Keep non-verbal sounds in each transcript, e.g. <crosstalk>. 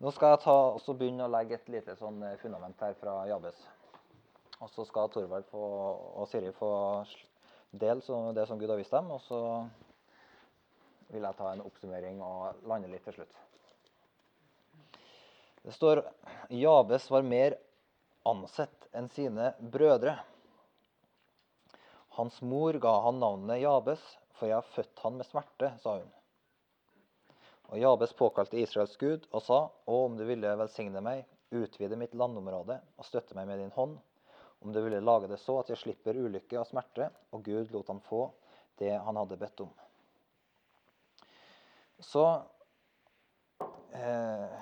Nå skal jeg ta, også begynne å legge et lite sånn eh, fundament her fra Jabes. Og så skal Torvald få, og Siri få dele så- det som Gud har vist dem. Og så vil jeg ta en oppsummering og lande litt til slutt. Det står Jabes var mer ansett enn sine brødre. Hans mor ga han navnet Jabes, for jeg har født han med smerte, sa hun. Og Jabes påkalte Israels Gud og sa, Å, om du ville velsigne meg, utvide mitt landområde og støtte meg med din hånd, om du ville lage det så at jeg slipper ulykke og smerte, og Gud lot han få det han hadde bedt om. Så eh,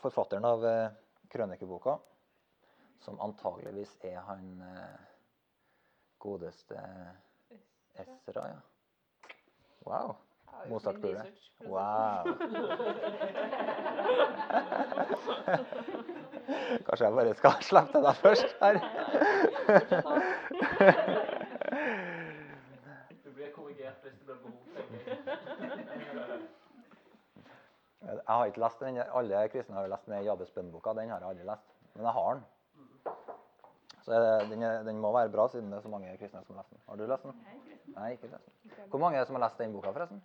Forfatteren av eh, krønikeboka, som antageligvis er han eh, godeste Esra, ja. Wow. Det Wow. <laughs> Kanskje jeg bare skal slippe det deg først her. Du blir korrigert hvis det blir behov. jeg. Har ikke lest den. Alle kristne har lest den Jabes bønnboka. Den har jeg aldri lest. Men jeg har den. Så den, den må være bra, siden det er så mange kristne som har lest den. Har du lest den? Nei, ikke lest den. Hvor mange er det som har lest den boka, forresten?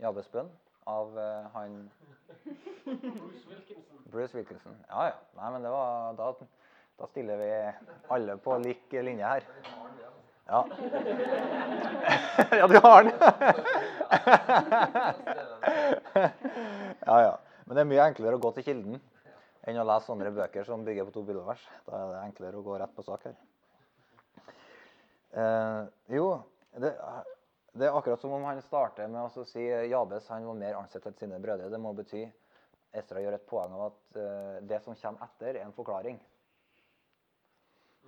Jabes bønn av uh, han Bruce Wilkinson. Bruce Wilkinson. Ja, ja. Nei, men det var, da, da stiller vi alle på lik linje her. Ja. <laughs> ja, du har den! <laughs> ja, ja. Men det er mye enklere å gå til kilden enn å lese sånne bøker som bygger på to bibelvers. Da er det enklere å gå rett på sak her. Uh, jo, det, det er akkurat som om han starter med å si Jabes han var mer ansett enn sine brødre. Det må bety Esra gjør et poeng av at uh, det som kommer etter, er en forklaring.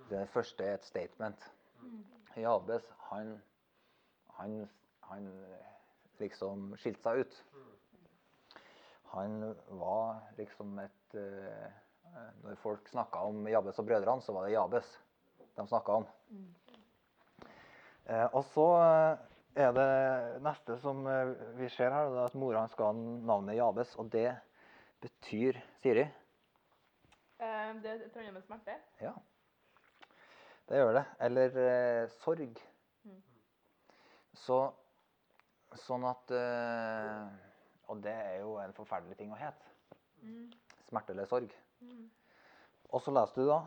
Det første er et statement. Jabes, han, han, han liksom skilte seg ut. Han var liksom et uh, Når folk snakka om Jabes og brødrene, så var det Jabes de snakka om. Uh, og så er det neste som eh, vi ser her, er at mora skal ha navnet Jabes. Og det betyr Siri? Eh, Det er trønder med smerte. Ja. Det gjør det. Eller eh, sorg. Mm. Så Sånn at eh, Og det er jo en forferdelig ting å hete. Mm. Smerte eller sorg. Mm. Og så leste du da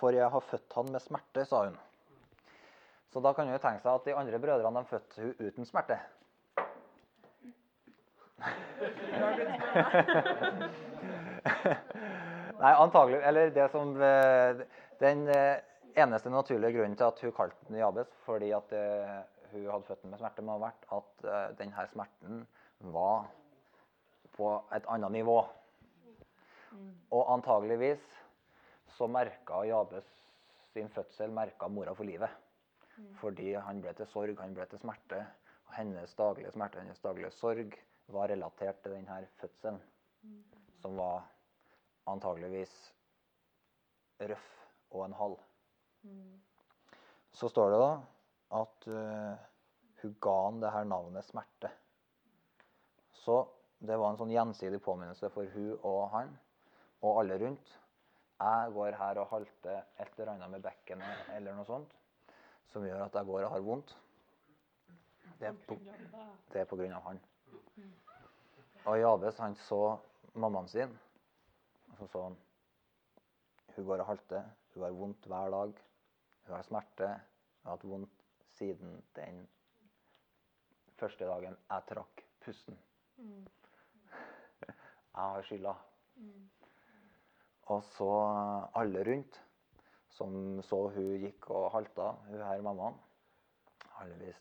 For jeg har født han med smerte, sa hun. Så da kan hun tenke seg at de andre brødrene fødte hun uten smerte. <laughs> Nei, antagelig Eller det som eh, Den eh, eneste naturlige grunnen til at hun kalte den Jabes, fordi at eh, hun hadde født den med smerte, må ha vært at denne smerten var på et annet nivå. Og antageligvis så merka Jabes sin fødsel merka mora for livet. Fordi han ble til sorg, han ble til smerte. Og hennes daglige smerte, hennes daglige sorg var relatert til denne fødselen. Som var antageligvis røff og en halv. Så står det da at uh, hun ga han det her navnet smerte. Så det var en sånn gjensidig påminnelse for hun og han og alle rundt. Jeg går her og halter et eller annet med bekkenet eller noe sånt som gjør at jeg går og har vondt. Det er på, det er på grunn av han. Og Jabes han så mammaen sin, og så så han hun går og halter, hun har vondt hver dag, hun har smerte, hun har hatt vondt siden den første dagen jeg trakk pusten. Mm. <laughs> Jeg har skylda. Mm. Og så alle rundt som så hun gikk og halta, hun her mammaen, Heldigvis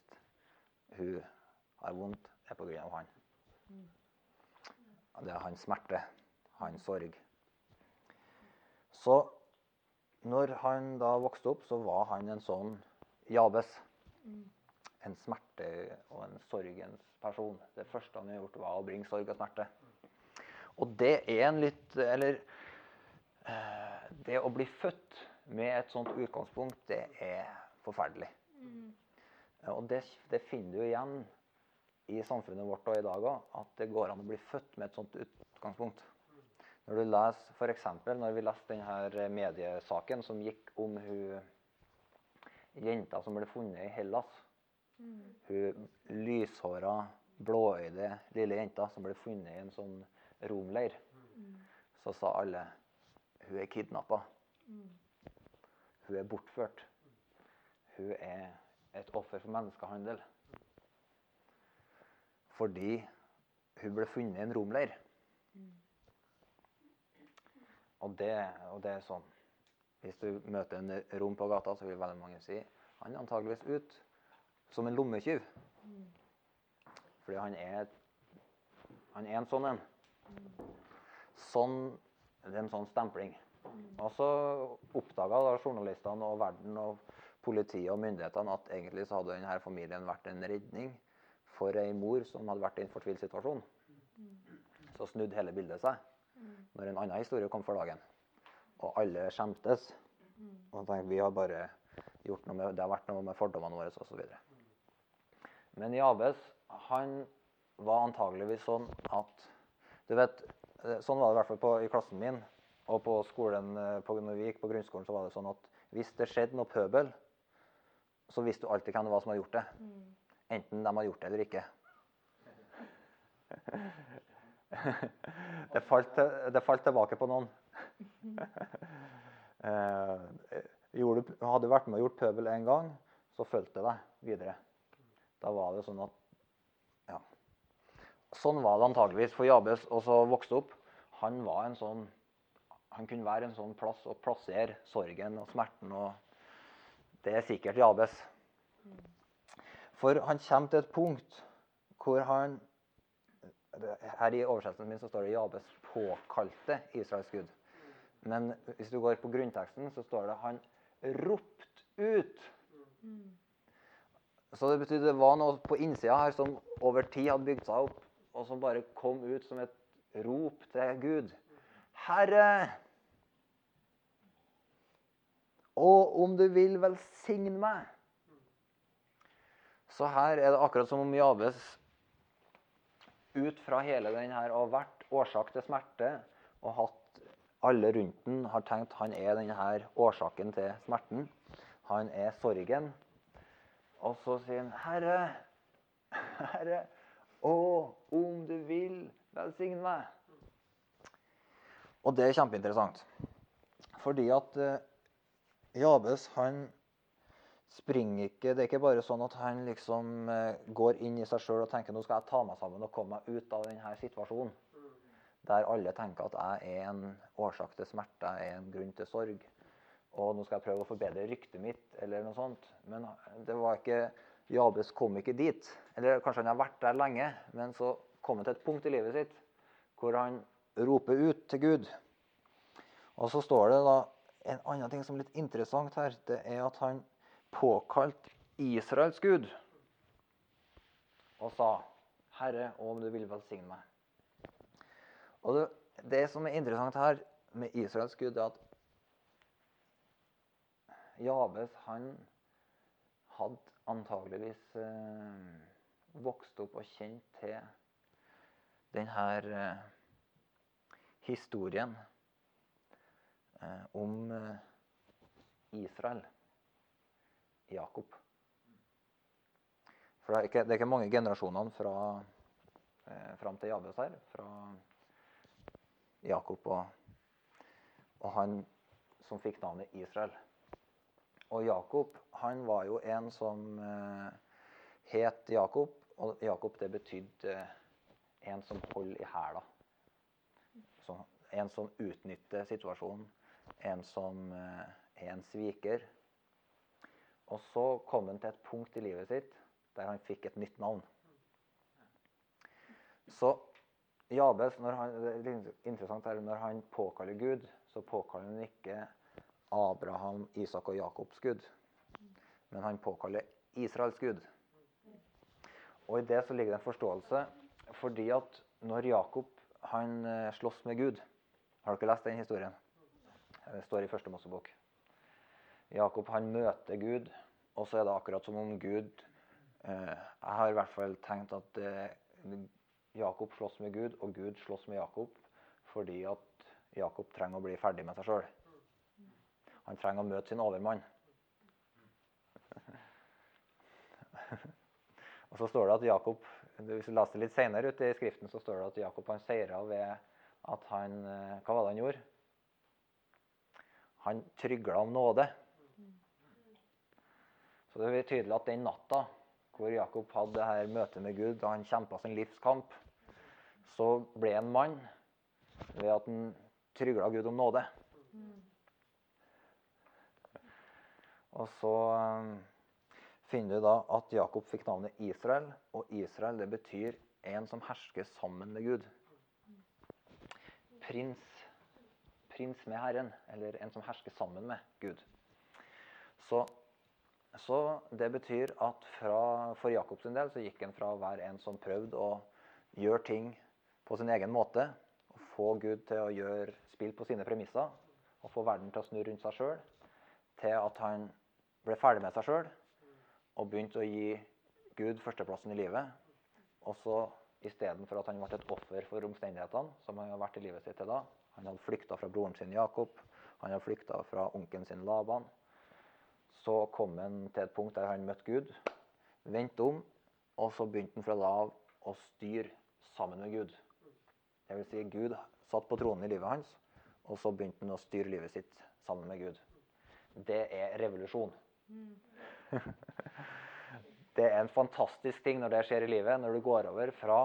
hun har vondt, det er av han. Det er hans smerte, hans sorg. Så når han da vokste opp, så var han en sånn Jabes. En smerte og en sorgens person. Det første han har gjort, var å bringe sorg og smerte. Og det er en litt Eller eh, det å bli født med et sånt utgangspunkt, det er forferdelig. Mm. Og det, det finner du igjen i samfunnet vårt og i dag òg at det går an å bli født med et sånt utgangspunkt. Når du leser f.eks. når vi leste denne mediesaken som gikk om hun jenta som ble funnet i Hellas. Mm. Hun lyshåra, blåøyde lille jenta som ble funnet i en sånn romleir. Mm. Så sa alle hun er kidnappa. Mm. Hun er bortført. Hun er et offer for menneskehandel. Fordi hun ble funnet i en romleir. Og det, og det er sånn Hvis du møter en rom på gata, så vil veldig mange si han er antageligvis ut som en lommetyv. Mm. Fordi han er, han er en sånn en. Sånn, det er en sånn stempling. Mm. Og så oppdaga da journalistene og verden og politiet og myndighetene at egentlig så hadde denne familien vært en redning for ei mor som hadde vært i en fortvilt situasjon. Mm. Så snudde hele bildet seg Mm. når en annen historie kom for dagen. Og alle skjemtes. Og tenkte vi har bare gjort noe med, det har vært noe med fordommene våre osv. Men Jabes han var antageligvis sånn at du vet, eh, Sånn var det i hvert fall på, i klassen min. Og på skolen, eh, på, når vi gikk på grunnskolen, så var det sånn at hvis det skjedde noe pøbel, så visste du alltid hvem det var som hadde gjort det. Mm. Enten de hadde gjort det eller ikke. <laughs> Det falt, det falt tilbake på noen. <laughs> Eh, hadde du vært med og gjort pøbel en gang, så fulgte det deg videre. Da var det sånn at Ja. Sånn var det antageligvis for Jabes også så vokse opp. Han var en sånn Han kunne være en sånn plass å plassere sorgen og smerten og Det er sikkert Jabes. For han kommer til et punkt hvor han Her i oversettelsen min så står det 'Jabes påkalte Israels Gud'. Men hvis du går på grunnteksten, så står det 'han ropt ut'. Så det betyr det var noe på innsida her som over tid hadde bygd seg opp, og som bare kom ut som et rop til Gud. Herre! Og om du vil velsigne meg. Så her er det akkurat som om Jabes ut fra hele den her har vært årsak til smerte og hatt alle rundt den har tenkt han er denne her årsaken til smerten. Han er sorgen. Og så sier han, Herre, Herre, å, om du vil velsigne meg. Og det er kjempeinteressant. Fordi at eh, Jabes, han springer ikke Det er ikke bare sånn at han liksom eh, går inn i seg sjøl og tenker nå skal jeg ta meg sammen og komme meg ut av denne situasjonen. Der alle tenker at jeg er en årsak til smerte, jeg er en grunn til sorg. Og nå skal jeg prøve å forbedre ryktet mitt, eller noe sånt. Men det var ikke Jabes kom ikke dit. Eller kanskje han har vært der lenge, men så kom han til et punkt i livet sitt hvor han roper ut til Gud. Og så står det da en annen ting som er litt interessant her. Det er at han påkalte Israels Gud og sa, 'Herre, om du vil velsigne meg'. Og det, det som er interessant her med Israels Gud, er at Jabes han hadde antageligvis eh, vokst opp og kjent til denne eh, historien eh, om eh, Israel, Jakob. For det er ikke, det er ikke mange generasjonene fra, eh, fram til Jabes her. Fra Jakob og, og han som fikk navnet Israel. Og Jakob han var jo en som eh, het Jakob, og Jakob det betydde en som holder i hæla. Så en som utnytter situasjonen, en som eh, er en sviker. Og så kom han til et punkt i livet sitt der han fikk et nytt navn. Så Jabes, når han, det er interessant her, når han påkaller Gud, så påkaller han ikke Abraham, Isak og Jakobs Gud. Men han påkaller Israels Gud. Og i det så ligger det en forståelse, fordi at når Jakob han eh, slåss med Gud Har dere lest den historien? Det står i første Mosebok. Jakob han møter Gud, og så er det akkurat som om Gud Eh, jeg har i hvert fall tenkt at eh, Jakob slåss med Gud, og Gud slåss med Jakob fordi at Jakob trenger å bli ferdig med seg sjøl. Han trenger å møte sin overmann. <laughs> og så står det at Jakob Hvis du leser litt senere ut i Skriften, så står det at Jakob han seira ved at han eh, Hva var det han gjorde? Han trygla om nåde. Så det blir tydelig at den natta hvor Jakob hadde det her møtet med Gud, da han kjempa sin livskamp, så ble han mann ved at han trygla Gud om nåde. Og så um, finner du da at Jakob fikk navnet Israel, og Israel det betyr en som hersker sammen med Gud. Prins, prins med Herren, eller en som hersker sammen med Gud. Så, så det betyr at fra, for Jakobs del så gikk han fra å være en som prøvde å gjøre ting på sin egen måte, og få Gud til å gjøre spill på sine premisser, og få verden til å snu rundt seg sjøl, til at han ble ferdig med seg sjøl og begynte å gi Gud førsteplassen i livet. Og så istedenfor at han ble et offer for omstendighetene, som han hadde vært i livet sitt til da Han hadde flykta fra broren sin Jakob, han hadde flykta fra onkelen sin Laban. Så kom han til et punkt der han møtte Gud, vendte om, og så begynte han fra da av å styre sammen med Gud. Det vil si, Gud satt på tronen i livet hans, og så begynte han å styre livet sitt sammen med Gud. Det er revolusjon. <laughs> Det er en fantastisk ting når det skjer i livet, når du går over fra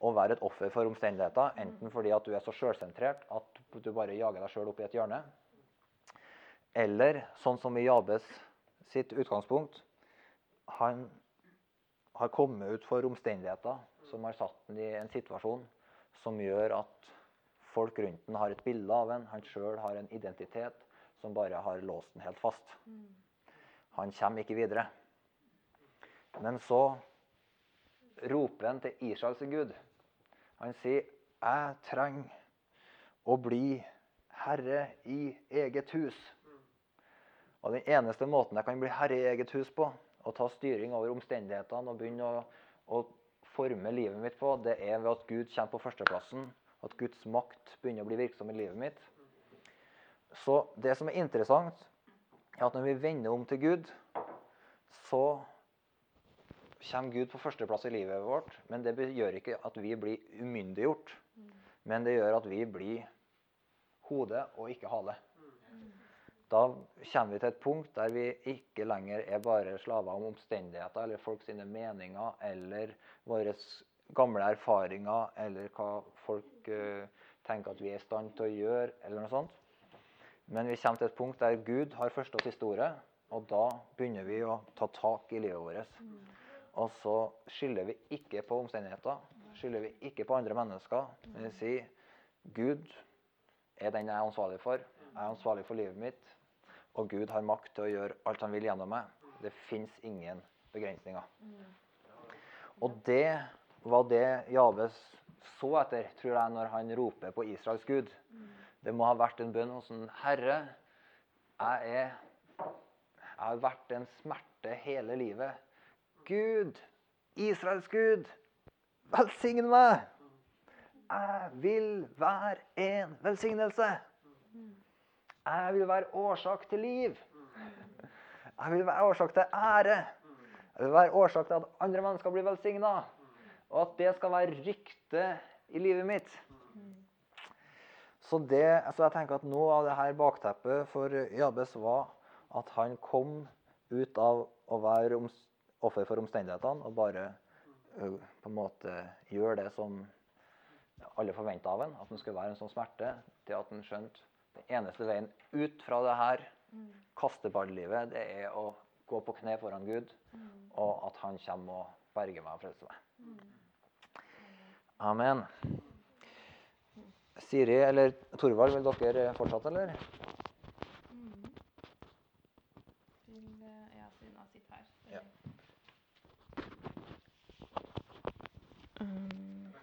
å være et offer for omstendigheter, enten fordi at du er så sjølsentrert at du bare jager deg sjøl opp i et hjørne, eller sånn som i Jabes sitt utgangspunkt Han har kommet ut for omstendigheter som har satt ham i en situasjon som gjør at folk rundt ham har et bilde av ham. Han sjøl har en identitet som bare har låst ham helt fast. Han kommer ikke videre. Men så roper han til Israels Gud. Han sier, 'Jeg trenger å bli herre i eget hus'. Og Den eneste måten jeg kan bli herre i eget hus på, og ta styring over omstendighetene og begynne å, å forme livet mitt på, det er ved at Gud kommer på førsteplassen. At Guds makt begynner å bli virksom i livet mitt. Så det som er interessant, er at når vi vender om til Gud, så kommer Gud på førsteplass i livet vårt. Men det gjør ikke at vi blir umyndiggjort. Men det gjør at vi blir hode og ikke hale. Da kommer vi til et punkt der vi ikke lenger er bare slaver om omstendigheter eller folk sine meninger eller våre gamle erfaringer eller hva folk uh, tenker at vi er i stand til å gjøre, eller noe sånt. Men vi kommer til et punkt der Gud har første og siste ordet, og da begynner vi å ta tak i livet vårt. Og så skylder vi ikke på omstendigheter, skylder vi ikke på andre mennesker. Men vi sier Gud er den jeg er ansvarlig for. Jeg er ansvarlig for livet mitt. Og Gud har makt til å gjøre alt han vil gjennom meg. Det fins ingen begrensninger. Og det var det Javes så etter, tror jeg, når han roper på Israels Gud. Det må ha vært en bønn hos en Herre, jeg er Jeg har vært en smerte hele livet. Gud, Israels Gud, velsign meg! Jeg vil være en velsignelse. Jeg vil være årsak til liv. Jeg vil være årsak til ære. Jeg vil være årsak til at andre mennesker blir velsigna. Og at det skal være rykte i livet mitt. Så, det, så jeg tenker at noe av det her bakteppet for Jabes var at han kom ut av å være oms- offer for omstendighetene og bare på en måte gjør det som alle forventa av en, At han skulle være en sånn smerte. Til at han skjønte den eneste veien ut fra det her kasteballlivet, det er å gå på kne foran Gud, og at han kommer og berger meg og frelser meg. Amen. Siri eller Torvald, vil dere fortsette, eller? Til, eh, ja, siden jeg sitter her. Ja. Um,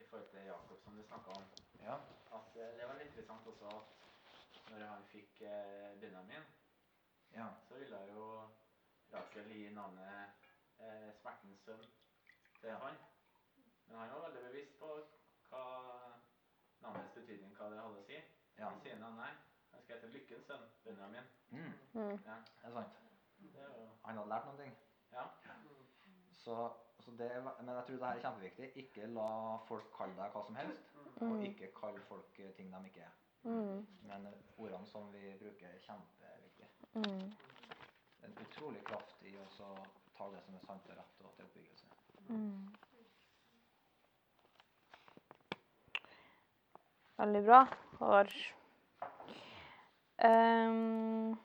i forhold til Jakob, som du snakka om. Ja. At det var interessant også at når han fikk eh, Benjamin, ja. så ville jo Rakel gi navnet eh, smertens sønn til han. Men han var veldig bevisst på hva navnets betydning, hva det hadde å si. Ja. Han sier han nei. Han skal hete Lykkens sønn, Benjamin. Mm, Mm. Ja, det er sant. det Han hadde lært noen ting. Ja. Så, er, men jeg tror det her er kjempeviktig. Ikke la folk kalle deg hva som helst. Og Mm. ikke kalle folk eh, ting de ikke er. Mm. Men ordene som vi bruker, er kjempeviktige. Mm. En utrolig kraft i å ta det som er sant og rett, og til oppbyggelse. Mm. Veldig bra, Har um,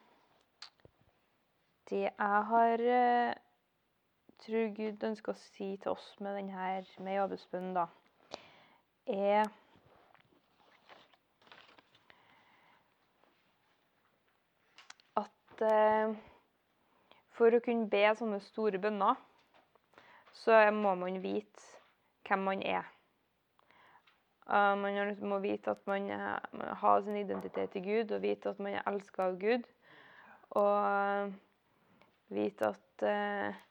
det jeg har eh, tror Gud ønsker å si til oss med denne med da, er at eh, for å kunne be sånne store bønner, så må man vite hvem man er. Uh, man må vite at man, man har sin identitet i Gud, og vite at man er elska av Gud. Og uh, vite at uh,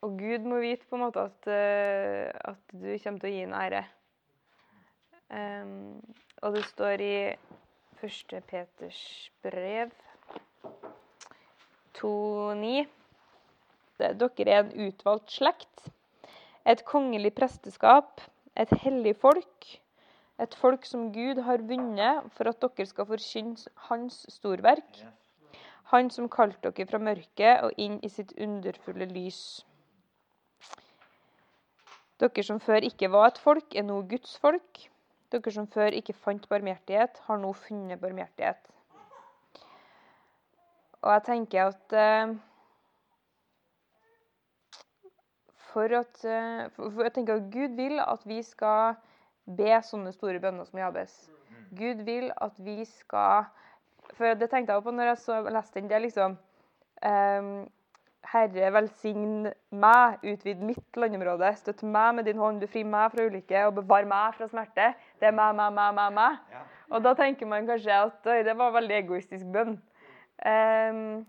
Og Gud må vite på en måte at, uh, at du kommer til å gi ham ære. Um, og det står i 1. Peters brev 2,9 Dere er en utvalgt slekt, et kongelig presteskap, et hellig folk, et folk som Gud har vunnet for at dere skal forkynne Hans storverk, Han som kalte dere fra mørket og inn i sitt underfulle lys. Dere som før ikke var et folk, er nå Guds folk. Dere som før ikke fant barmhjertighet, har nå funnet barmhjertighet. Og jeg tenker at eh, for at, eh, for, jeg tenker at Gud vil at vi skal be sånne store bønner som Jabes. Gud vil at vi skal For det tenkte jeg på når jeg så, leste den. Det er liksom ehm, Herre, velsign meg, utvid mitt landområde. Støtt meg med din hånd, befri meg fra ulykke og bevar meg fra smerte. Det er meg, meg, meg, meg, meg. Ja. Og da tenker man kanskje at det var veldig egoistisk bønn. Um,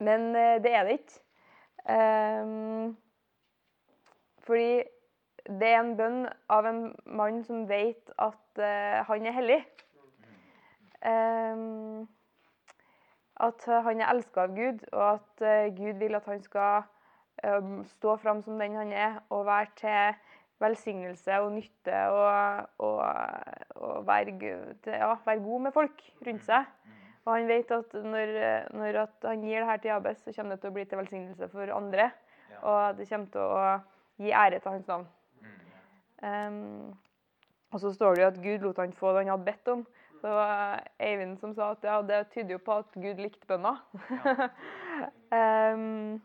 men eh, det er det ikke. Um, fordi det er en bønn av en mann som vet at uh, han er hellig. Ehm, at han er elska av Gud, og at eh, Gud vil at han skal eh, stå fram som den han er, og være til velsignelse og nytte og, og, og være, ja, være god med folk rundt seg. Og han vet at når, når at han gir det her til Jabes, så kommer det til å bli til velsignelse for andre. Ja. Og det kommer til å gi ære til hans navn. Ehm, og så står det jo at Gud lot han få det han hadde bedt om. Det var Eivind som sa at ja, det tyder jo på at Gud likte bønna. um,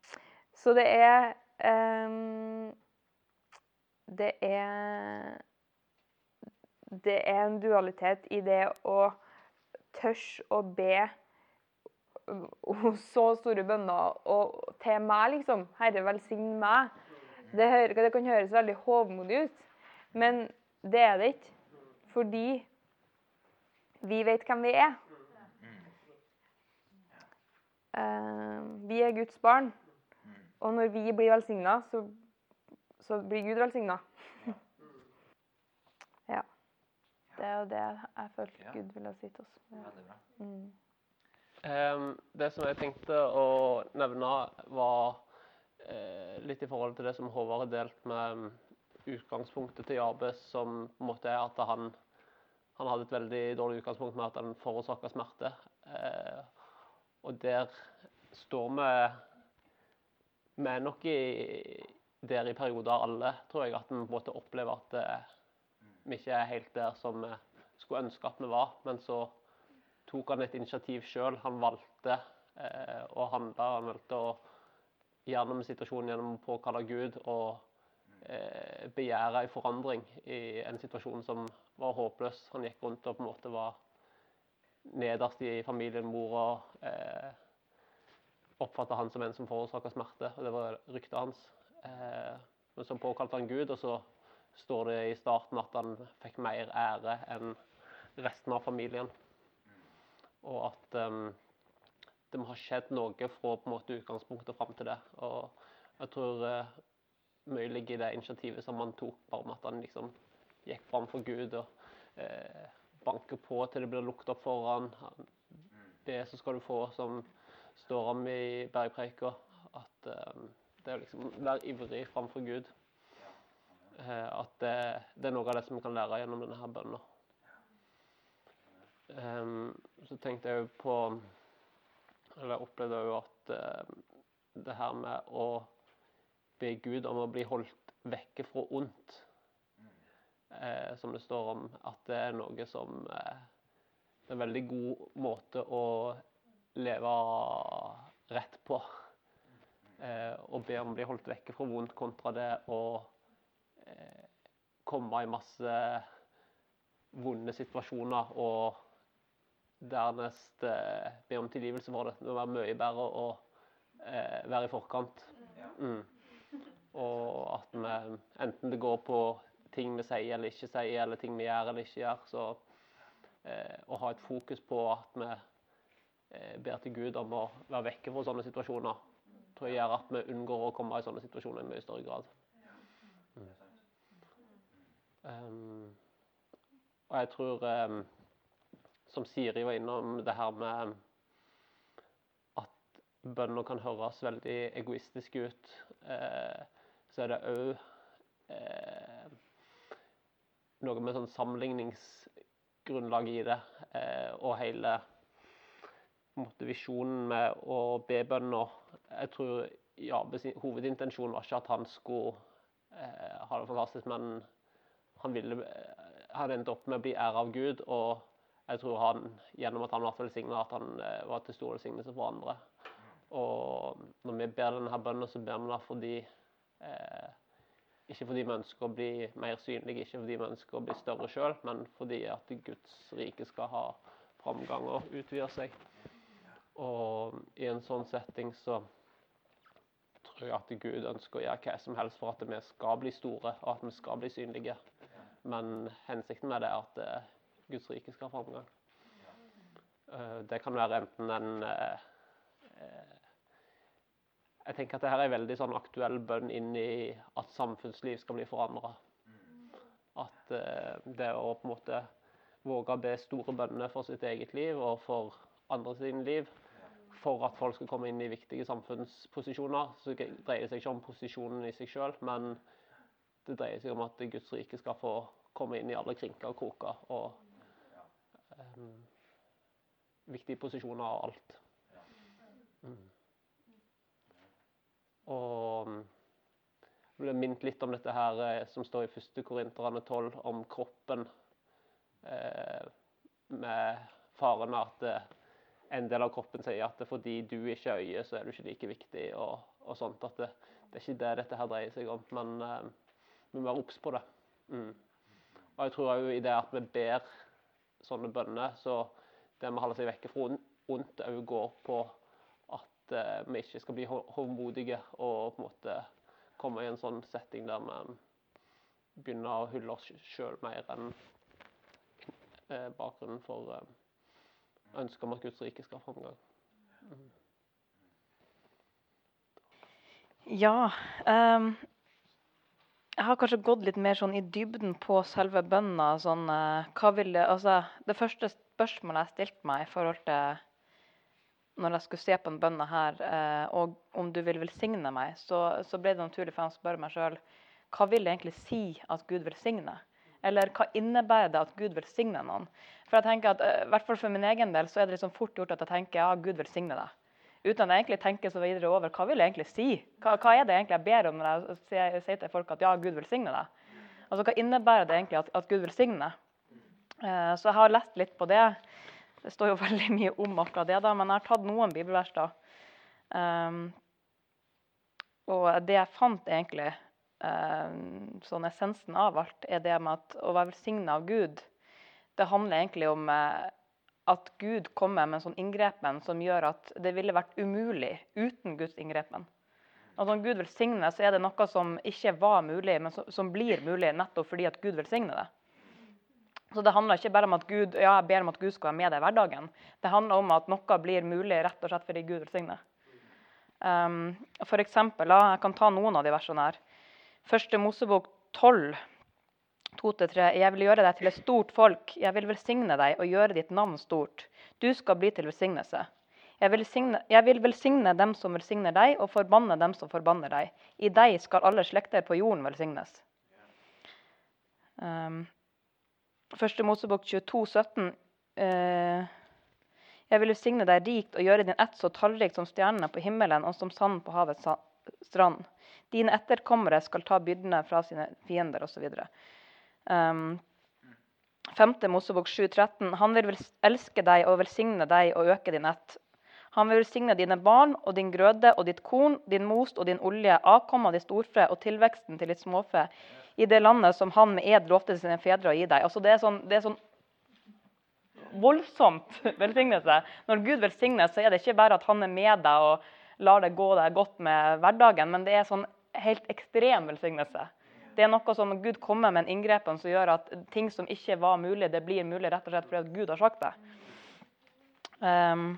<laughs> så det er um, Det er Det er en dualitet i det å tørre å be så store bønner og til meg, liksom. Herre, velsign meg. Det, det kan høres veldig hovmodig ut, men det er det ikke. Fordi vi vet hvem vi er. Eh, vi er Guds barn. Og når vi blir velsigna, så, så blir Gud velsigna. <laughs> ja. Det er jo det jeg følte Ja. Gud ville si til oss. Ja. Veldig bra. Mm. Ehm, det som jeg tenkte å nevne, var eh, litt i forhold til det som Håvard har delt med mm, utgangspunktet til Jabes, som på en måte er at han, han hadde et veldig dårlig utgangspunkt med at han forårsaka smerte. Eh, og der står vi Vi er nok i, der i perioder alle, tror jeg, at vi på en måte opplever at eh, vi ikke er helt der som vi skulle ønske at vi var. Men så tok han et initiativ sjøl. Han valgte eh, å handle. Han valgte å gjennom situasjonen gjennom å påkalle Gud og begjære en forandring i en situasjon som var håpløs. Han gikk rundt og på en måte var nederst i familien. Mora eh, oppfatta han som en som forårsaka smerte, og det var ryktet hans. Eh, men så påkalte han Gud, og så står det i starten at han fikk mer ære enn resten av familien. Og at ehm, det må ha skjedd noe fra på en måte utgangspunktet fram til det. Og jeg tror eh, mye ligger i det initiativet som han tok, bare med at han liksom gikk fram for Gud og eh, banker på til det blir lukket opp for han. han det så skal du få, som står om i bergpreika. At eh, det er liksom være ivrig framfor Gud. Eh, at det, det, er noe av det som vi kan lære gjennom denne her bønna. Um, så tenkte jeg jo på Eller jeg opplevde jo at uh, det her med å be Gud om å bli holdt vekke fra ondt, Eh, som det står om, at det er noe som eh, er en veldig god måte å leve rett på. Å be om å bli holdt vekke fra vondt kontra det å komme i masse vonde situasjoner og dernest eh, be om tilgivelse for det. Det må være mye bedre å eh, være i forkant. Mm. Og at vi, enten det går på ting vi sier eller ikke sier, eller ting vi gjør eller ikke gjør, så eh, å ha et fokus på at vi eh, ber til Gud om å være vekke fra sånne situasjoner, tror jeg gjør at vi unngår å komme i sånne situasjoner i mye større grad. Mm. Um, og jeg tror um, som Siri var innom, det her med at bønner kan høres veldig egoistiske ut, eh, så er det òg eh, noe med sånn sammenligningsgrunnlag i det, eh, og hele måte, visjonen med å be bønner. Jeg tror Jabes hovedintensjon var ikke at han skulle eh, ha det fantastisk, men han ville han endte opp med å bli ære av Gud. og jeg tror han, gjennom at han ble velsigna, at han eh, var til stor velsignelse for andre. Og når vi ber denne bønnen, så ber vi det fordi eh, Ikke fordi vi ønsker å bli mer synlige, ikke fordi vi ønsker å bli større sjøl, men fordi at Guds rike skal ha framgang og utvide seg. Og i en sånn setting så tror jeg at Gud ønsker å gjøre hva som helst for at vi skal bli store, og at vi skal bli synlige. Men hensikten med det er at eh, Guds rike skal ha framgang. Uh, det kan være enten en Jeg tenker at dette er en veldig sånn aktuell bønn inn i at samfunnsliv skal bli forandra. At det å på en måte våge å be store bønner for sitt eget liv og for andre sine liv, for at folk skal komme inn i viktige samfunnsposisjoner, så dreier det seg ikke om posisjonen i seg sjøl, men det dreier seg om at Guds rike skal få komme inn i alle krinker og kroker. og um, viktige posisjoner og alt. Mm. Og jeg ble minnet litt om dette her eh, som står i 1. Korinterne 12, om kroppen. Eh, med faren at eh, en del av kroppen sier at fordi du ikke er øye, så er du ikke like viktig. og, og sånt, at det, det, er ikke det dette her dreier seg om, men eh, vi må være obs på det. Mm. Og jeg tror òg i det at vi ber sånne bønner, så det med å holde seg vekke fra ondt òg går på uh, vi ikke skal bli håndmodige og på en måte komme i en sånn setting der vi begynner å hylle oss sjøl mer enn uh, bakgrunnen for uh, ønsket om at Guds rike skal ha framgang. Mm. Ja. Um, jeg har kanskje gått litt mer sånn i dybden på selve bønna. Sånn, det, altså, det første spørsmålet jeg stilte meg i forhold til når jeg skulle se på den bønna her, eh, og om du vil velsigne meg, så, så ble det naturlig for meg å spørre meg sjøl hva vil det egentlig si at Gud velsigner? Eller hva innebærer det at Gud velsigner noen? For jeg tenker at, eh, i hvert fall For min egen del så er det liksom fort gjort at jeg tenker ja, Gud velsigne deg. Uten at jeg egentlig tenker så videre over hva vil jeg egentlig si? Hva, hva er det egentlig jeg ber om når jeg sier, til folk at ja, Gud velsigne deg? Altså, Hva innebærer det egentlig at, at Gud velsigner? Eh, så jeg har lest litt på det. Det står jo <laughs> veldig mye om akkurat det, da, men jeg har tatt noen bibelvers. da. Um, og det jeg fant egentlig, um, sånn essensen av alt, er det med at å være velsigna av Gud, det handler egentlig om uh, at Gud kommer med en sånn inngrepen som gjør at det ville vært umulig uten Guds inngrepen. Og Når Gud velsigner, så er det noe som ikke var mulig, men som, som blir mulig nettopp fordi at Gud velsigner det. Så det handler ikke bare om at Gud, ja, jeg ber om at Gud skal være med deg i hverdagen. Det handler om at noe blir mulig rett og slett fordi Gud velsigner. Um, for eksempel, jeg kan ta noen av de versene her. Første Mosebok 12, 2-3. Jeg vil gjøre deg til et stort folk. Jeg vil velsigne deg og gjøre ditt navn stort. Du skal bli til velsignelse. Jeg vil, signe, jeg vil velsigne dem som velsigner deg, og forbanne dem som forbanner deg. I deg skal alle slekter på jorden velsignes. Um, Første Mosebok 22, 17. Eh, jeg vil velsigne deg rikt og gjøre din ett så tallrik som stjernene på himmelen og som sand på havets strand. Dine etterkommere skal ta byrdene fra sine fiender, osv. Um, 5. Mosebok 7, 13. Han vil elske deg og velsigne deg og øke din ett. Han vil velsigne dine barn og din grøde og ditt korn, din most og din olje, avkommet av ditt storfe og tilveksten til ditt småfe i det landet som han med ed lovte sine fedre å gi deg. Altså det, er sånn, det er sånn voldsomt <laughs> velsignelse. Når Gud velsigner, så er det ikke bare at han er med deg og lar det gå deg godt med hverdagen, men det er sånn helt ekstrem velsignelse. Det er noe som Gud kommer med en inngrepen som gjør at ting som ikke var mulig, det blir mulig rett og slett fordi Gud har sagt det. Um,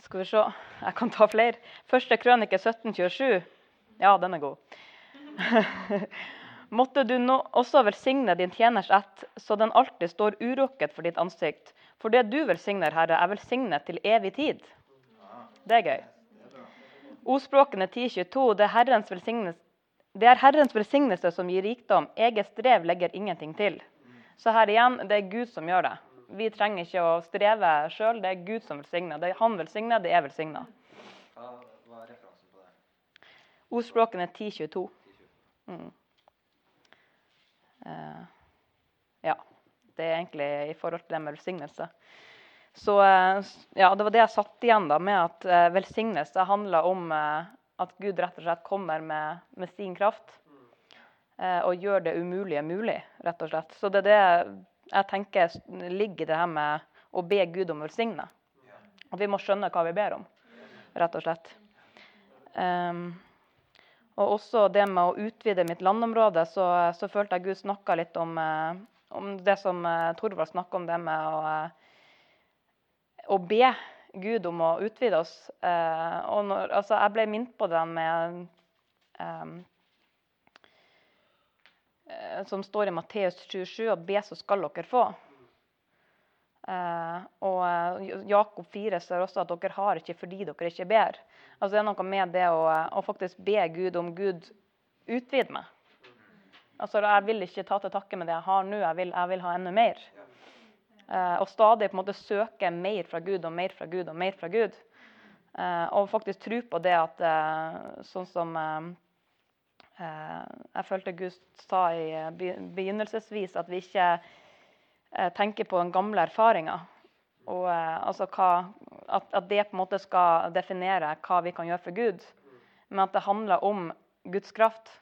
skal vi se Jeg kan ta flere. Første krønike 1727. Ja, den er god. <laughs> Måtte du nå også velsigne din tjeners ett, så den alltid står urokket for ditt ansikt. For det du velsigner, Herre, er velsignet til evig tid. Det er gøy. Ordspråkene 10.22. Det, er det er Herrens velsignelse som gir rikdom. Eget strev legger ingenting til. Så her igjen, det er Gud som gjør det. Vi trenger ikke å streve sjøl. Det er Gud som velsigner. Det er Han velsigner, det er velsigna. Ordspråkene 10.22. Mm. Eh, ja. Det er egentlig i forhold til det med velsignelse. Så uh, ja, det var det jeg satt igjen da, med at uh, velsignelse handler om at Gud rett og slett kommer med, med sin kraft og gjør det umulige mulig, rett og slett. Så det er det jeg tenker ligger i det her med å be Gud om å velsigne. At vi må skjønne hva vi ber om, rett og slett. Ehm, og også det med å utvide mitt landområde, så, så følte jeg Gud snakka litt om, eh, om det som eh, Torvald snakka om, det med å, eh, å be Gud om å utvide oss. Og når, altså, jeg ble minnet på det med eh, Som står i Matteus 27, at be, så skal dere få. Eh, og eh, Jakob 4 står også at dere har ikke fordi dere ikke ber. Altså Det er noe med det å, å faktisk be Gud om Gud utvid meg. Altså Jeg vil ikke ta til takke med det jeg har nå, jeg vil, jeg vil ha enda mer. Eh, og stadig på en måte søke mer fra Gud og mer fra Gud og mer fra Gud. Eh, og faktisk tro på det at eh, sånn som eh, eh, jeg følte Gud sa i eh, begynnelsesvis, at vi ikke eh, tenker på den gamle erfaringa. Og eh, altså hva, at, at det på en måte skal definere hva vi kan gjøre for Gud. Men at det handler om Guds kraft.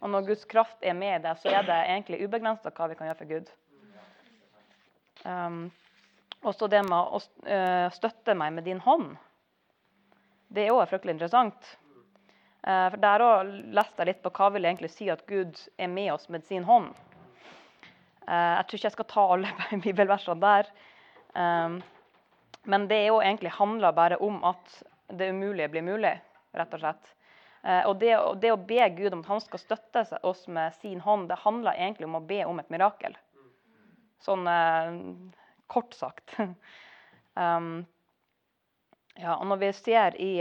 Og når Guds kraft er med i det, så er det egentlig ubegrensa hva vi kan gjøre for Gud. Um, også det med å eh, støtte meg med din hånd. Det er òg fryktelig interessant. Eh, for Der òg leste jeg litt på hva vil egentlig si at Gud er med oss med sin hånd. Eh, jeg tror ikke jeg skal ta alle <laughs> bibelversene der. Um, men det er jo egentlig handler bare om at det umulige blir mulig, rett og slett. Eh, og det, det å be Gud om at han skal støtte oss med sin hånd, det handler egentlig om å be om et mirakel. Sånn eh, kort sagt. um, <laughs> ja, og når vi ser i,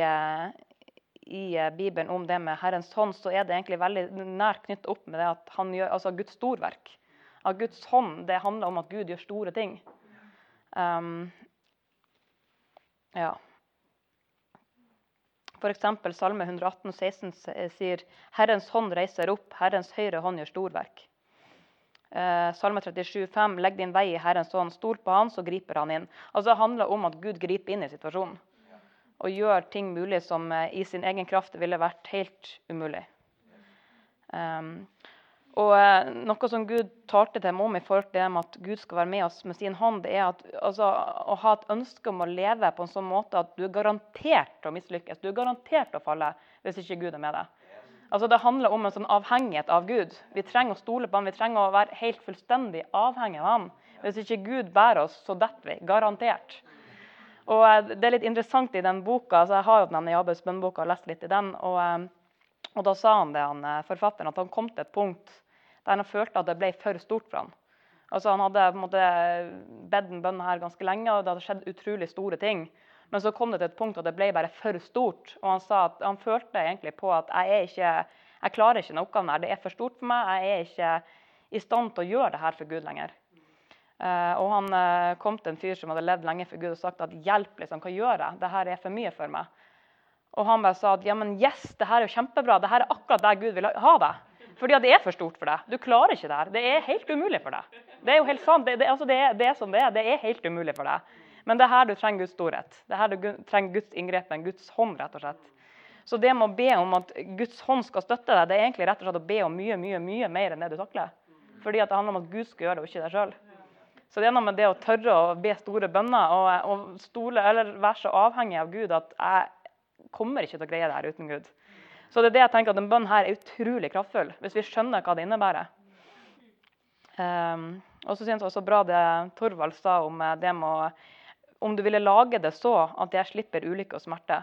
i Bibelen om det med Herrens hånd, så er det egentlig veldig nært knyttet opp med det at han gjør, altså Guds storverk. At Guds hånd det handler om at Gud gjør store ting. Um, ja. F.eks. Salme 118, 16 sier 'Herrens hånd reiser opp, Herrens høyre hånd gjør storverk'. Eh, Salme 37, 5, 'Legg din vei i Herrens hånd, stol på Han, så griper Han inn'. Altså Det handler om at Gud griper inn i situasjonen og gjør ting mulig som eh, i sin egen kraft ville vært helt umulig. Um, og eh, Noe som Gud talte til meg om i forhold til det med at Gud skal være med oss med sin hånd, det er at, altså, å ha et ønske om å leve på en sånn måte at du er garantert å mislykkes. Du er garantert å falle hvis ikke Gud er med deg. Altså Det handler om en sånn avhengighet av Gud. Vi trenger å stole på han, vi trenger å være helt fullstendig avhengig av han. Hvis ikke Gud bærer oss, så detter vi. Garantert. Og eh, Det er litt interessant i den boka, altså jeg har jo den Jabes bønneboka og lest litt i den. Og, eh, og Da sa han det, han, forfatteren, at han kom til et punkt der han følte at det ble for stort for han. Altså Han hadde på en måte bedt den bønnen her ganske lenge, og det hadde skjedd utrolig store ting. Men så kom det til et punkt at det ble bare for stort. Og han sa at han følte egentlig på at jeg, er ikke, jeg klarer ikke denne oppgaven her. Det er for stort for meg. Jeg er ikke i stand til å gjøre det her for Gud lenger. Uh, og han uh, kom til en fyr som hadde levd lenge for Gud og sagt at hjelp, liksom, hva gjør jeg? Det her er for mye for meg. Og han bare sa at ja, men yes, det her er jo kjempebra. Det her er akkurat der Gud vil ha deg. Fordi at det er for stort for deg. Du klarer ikke det her. Det er helt umulig for deg. Det er jo helt sant. Det, det, altså det, det er som det er. Det er helt umulig for deg. Men det er her du trenger Guds storhet. Det er her du trenger Guds inngrepen, Guds hånd, rett og slett. Så det med å be om at Guds hånd skal støtte deg, det er egentlig rett og slett å be om mye mye, mye mer enn det du takler. Fordi at det handler om at Gud skal gjøre det, og ikke deg sjøl. Så det er noe med det å tørre å be store bønner og, og stole, eller være så avhengig av Gud at jeg kommer ikke til å greie det her uten Gud. Så det er det jeg tenker at denne bønnen her er utrolig kraftfull, hvis vi skjønner hva det innebærer. Um, og så synes jeg også bra det Torvald sa om eh, det med å om du ville lage det så at jeg slipper ulykke og smerte.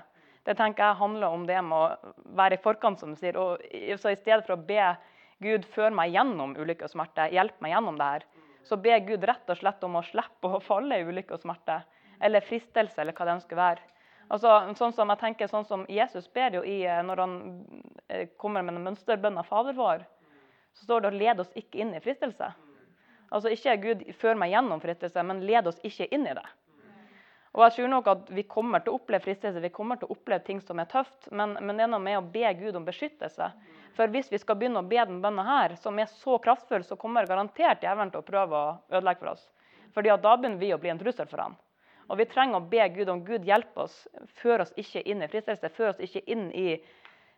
Det tenker jeg handler om det med å være i forkant, som du sier. Og så I stedet for å be Gud føre meg gjennom ulykke og smerte, hjelpe meg gjennom det her, så be Gud rett og slett om å slippe å falle i ulykke og smerte. Eller fristelse, eller hva det ønsker å være. Altså, sånn som jeg tenker, sånn som Jesus ber jo i, eh, når han eh, kommer med en mønsterbønn av Fader vår, så står det å lede oss ikke inn i fristelse. Altså ikke Gud før meg gjennom fristelse, men led oss ikke inn i det. Og jeg tror nok at Vi kommer til å oppleve fristelse, vi kommer til å oppleve ting som er tøft, men, men det er noe med å be Gud om beskyttelse. For hvis vi skal begynne å be den bønna her, som er så kraftfull, så kommer garantert djevelen til å prøve å ødelegge for oss. Fordi da begynner vi å bli en trussel for han. Og vi trenger å be Gud om Gud hjelper oss, før oss ikke inn i fristelse, før oss ikke inn i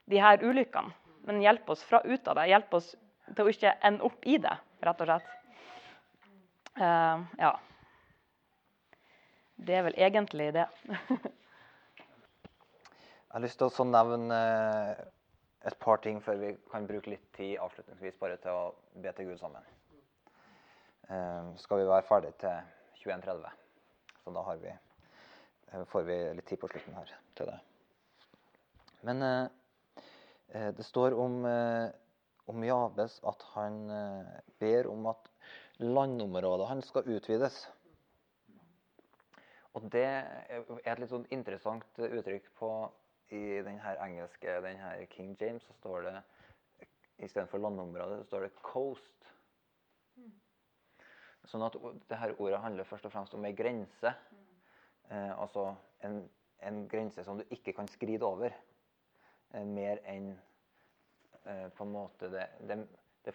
de her ulykkene. Men hjelp oss fra ut av det. Hjelp oss til å ikke ende opp i det, rett og slett. Uh, ja. Det er vel egentlig det. <laughs> Jeg har lyst til å nevne eh, et par ting før vi kan bruke litt tid avslutningsvis bare til å be til Gud sammen. Uh, skal vi være ferdig til 21.30, så da vi, eh, får vi litt tid på slutten her til det. Men eh, eh, det står om, eh, om Jabes at han eh, ber om at landområdet hans skal utvides. Og det er et litt sånn interessant uttrykk på i den her engelske den her King James så står det istedenfor landområdet, så står det 'coast'. Sånn at det her ordet handler først og fremst om ei grense. Eh, altså en, en grense som du ikke kan skride over. Eh, mer enn eh, på en måte det, det, det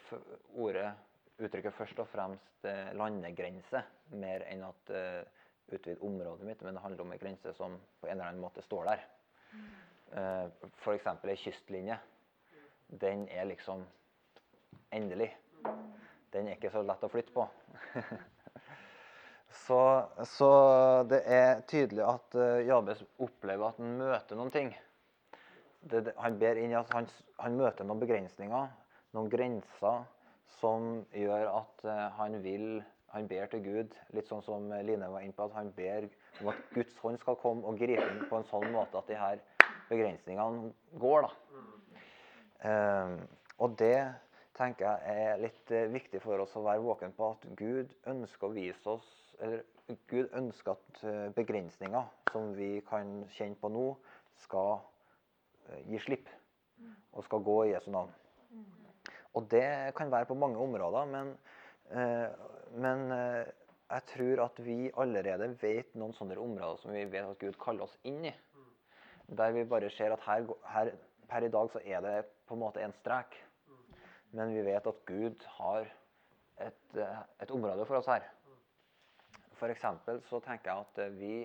ordet uttrykker først og fremst eh, landegrense, mer enn at eh, utvide området mitt, men det handler om en grense som på en eller annen måte står der. Eh, F.eks. ei kystlinje. Den er liksom endelig. Den er ikke så lett å flytte på. <laughs> så, så det er tydelig at eh, Jabes opplever at han møter noen ting. Det, han ber inn at han, han møter noen begrensninger, noen grenser, som gjør at eh, han vil Han ber til Gud, litt sånn som Line var inne på, at han ber om at Guds hånd skal komme og gripe inn på en sånn måte at de her begrensningene går. da. Um, og det tenker jeg er litt eh, viktig for oss å være våken på at Gud ønsker å vise oss eller Gud ønsker at eh, begrensninger som vi kan kjenne på nå, skal eh, gi slipp og skal gå i Jesu navn. Og det kan være på mange områder, men, men jeg tror at vi allerede vet noen sånne områder som vi vet at Gud kaller oss inn i. Der vi bare ser at her, her, per i dag så er det på en måte en strek. Men vi vet at Gud har et, eh, et område for oss her. Eksempel så tenker jeg at eh, vi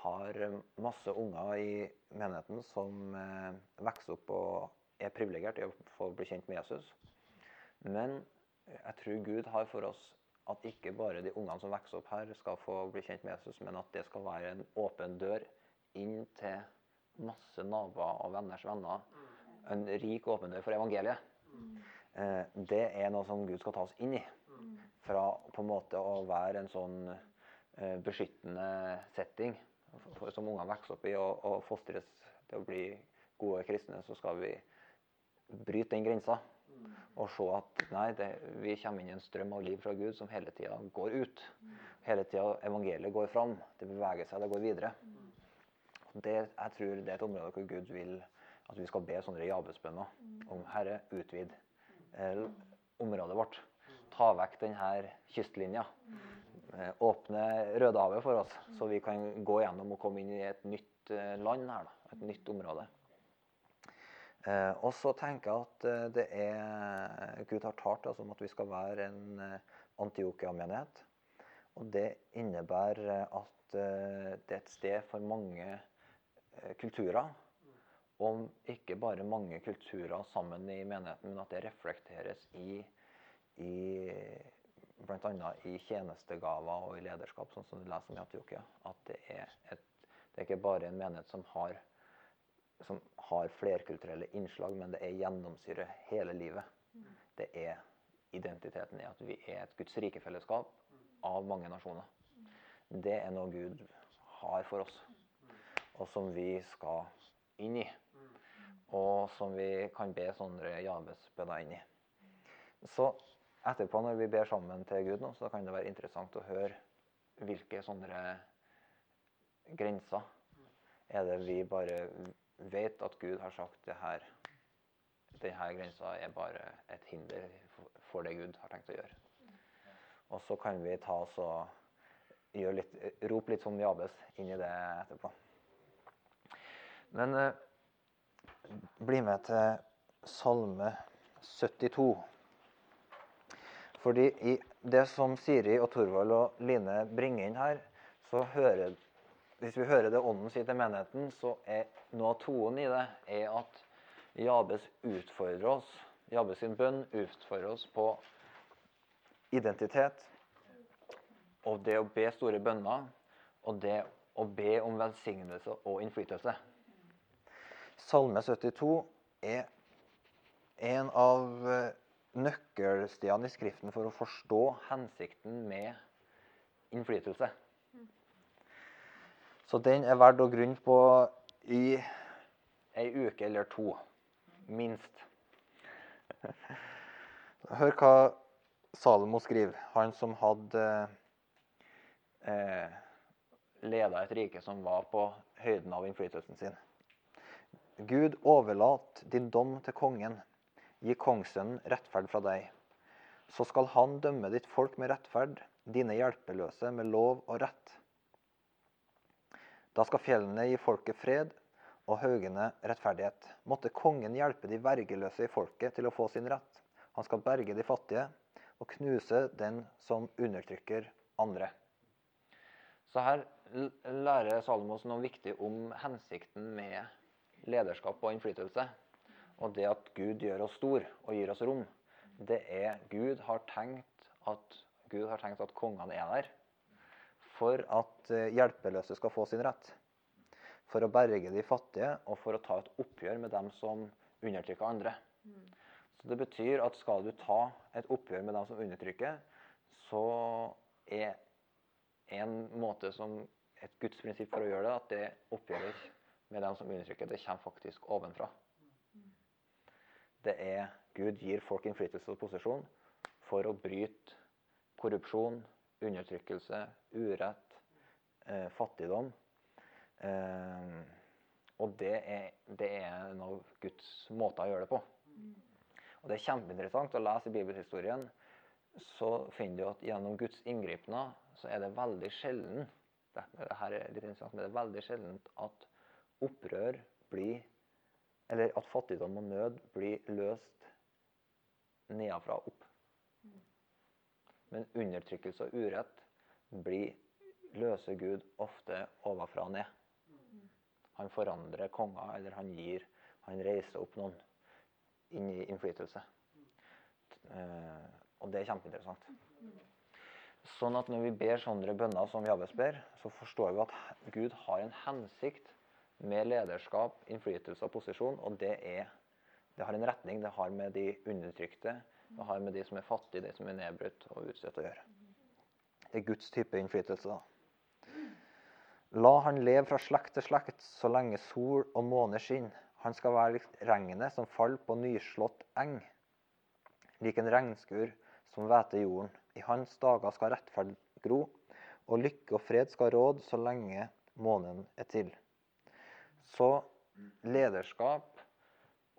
har masse unger i menigheten som eh, vokser opp og er privilegert i å få bli kjent med Jesus. Men jeg tror Gud har for oss at ikke bare de ungene som vokser opp her, skal få bli kjent med Jesus, men at det skal være en åpen dør inn til masse naboer og venners venner en rik åpen dør for evangeliet. Eh, det er noe som Gud skal ta oss inn i. Fra på en måte å være en sånn eh, beskyttende setting for, som ungene vokser opp i og, og fostres til å bli gode kristne, så skal vi bryte den grensa. Og se at nei, det, vi kommer inn i en strøm av liv fra Gud som hele tida går ut. Hele tida evangeliet går fram. Det beveger seg, det går videre. Det, jeg tror det er et område hvor Gud vil at vi skal be sånne jabesbønner om Herre, utvid området vårt. Ta vekk denne kystlinja. Eh, åpne Rødehavet for oss, så vi kan gå gjennom og komme inn i et nytt eh, land her. Da, et nytt område. Eh, og så tenker jeg at eh, det er Gud har talt oss om at vi skal være en eh, Antiokia-menighet. Og det innebærer eh, at eh, det er et sted for mange eh, kulturer. Og ikke bare mange kulturer sammen i menigheten, men at det reflekteres i, i bl.a. i tjenestegaver og i lederskap, sånn som du leser om i Antiokia. At det er, et, det er ikke bare en menighet som har, som har flerkulturelle innslag, men det er gjennomsyret hele livet. Det er identiteten i at vi er et Guds rike fellesskap av mange nasjoner. Det er noe Gud har for oss, og som vi skal inn i. Og som vi kan be sånne Jabes-bønner inn i. Så etterpå, når vi ber sammen til Gud nå, så kan det være interessant å høre hvilke sånne grenser er det vi bare vet at Gud har sagt det her denne grensa er bare et hinder for det Gud har tenkt å gjøre. Og så kan vi ta oss og litt, rope litt som Jabes inn i det etterpå. Men eh, bli med til Salme 72. Fordi i det som Siri og Torvald og Line bringer inn her, så hører Hvis vi hører det Ånden sier til menigheten, så er noe av tonen i det er at Jabes utfordrer oss. Jabes sin bønn utfordrer oss på identitet. Og det å be store bønner, og det å be om velsignelse og innflytelse. Salme 72 er en av eh, nøkkelstedene i Skriften for å forstå hensikten med innflytelse. Så den er verdt å grunne på i ei uke eller to, minst. <laughs> Hør hva Salomo skriver, han som hadde eh, leda et rike som var på høyden av innflytelsen sin. Gud, overlat din dom til kongen. Gi kongssønnen rettferd fra deg. Så skal han dømme ditt folk med rettferd, dine hjelpeløse med lov og rett. Da skal fjellene gi folket fred og haugene rettferdighet. Måtte kongen hjelpe de vergeløse i folket til å få sin rett. Han skal berge de fattige og knuse den som undertrykker andre. Så her lærer Salomos noe viktig om hensikten med lederskap og innflytelse. Og det at Gud gjør oss stor og gir oss rom, det er Gud har tenkt at, Gud har tenkt at kongene er der for at eh, hjelpeløse skal få sin rett. For å berge de fattige og for å ta et oppgjør med dem som undertrykker andre. Så Det betyr at skal du ta et oppgjør med dem som undertrykker, så er en måte som et Guds prinsipp for å gjøre det, at det oppgjøret med dem som undertrykker, det kommer faktisk ovenfra. Det er Gud gir folk innflytelse og posisjon for å bryte korrupsjon, undertrykkelse, urett, eh, fattigdom. Eh, og det er, det er en av Guds måter å gjøre det på. Og Det er kjempeinteressant å lese i bibelhistorien. Så finner du at gjennom Guds inngripener så er det veldig sjelden det, her er litt interessant, men det er veldig sjelden at opprør blir Eller at fattigdom og nød blir løst nedenfra og opp. Men undertrykkelse og urett blir løser Gud ofte ovenfra og ned. Han forandrer konger, eller han gir Han reiser opp noen inn i innflytelse. Eh, og det er kjempeinteressant. Sånn at når vi ber sånne bønner som Jabes ber, så forstår vi at Gud har en hensikt med lederskap, innflytelse og posisjon, og det er Det har en retning. Det har med de undertrykte, det har med de som er fattige, de som er nedbrutt og utstøtt å gjøre. Det er Guds type innflytelse. da. La han leve fra slekt til slekt så lenge sol og måne skinner. Han skal være likt regnet som faller på nyslått eng, lik en regnskur som hveter jorden. I hans dager skal rettferd gro, og lykke og fred skal råde så lenge månen er til. Så lederskap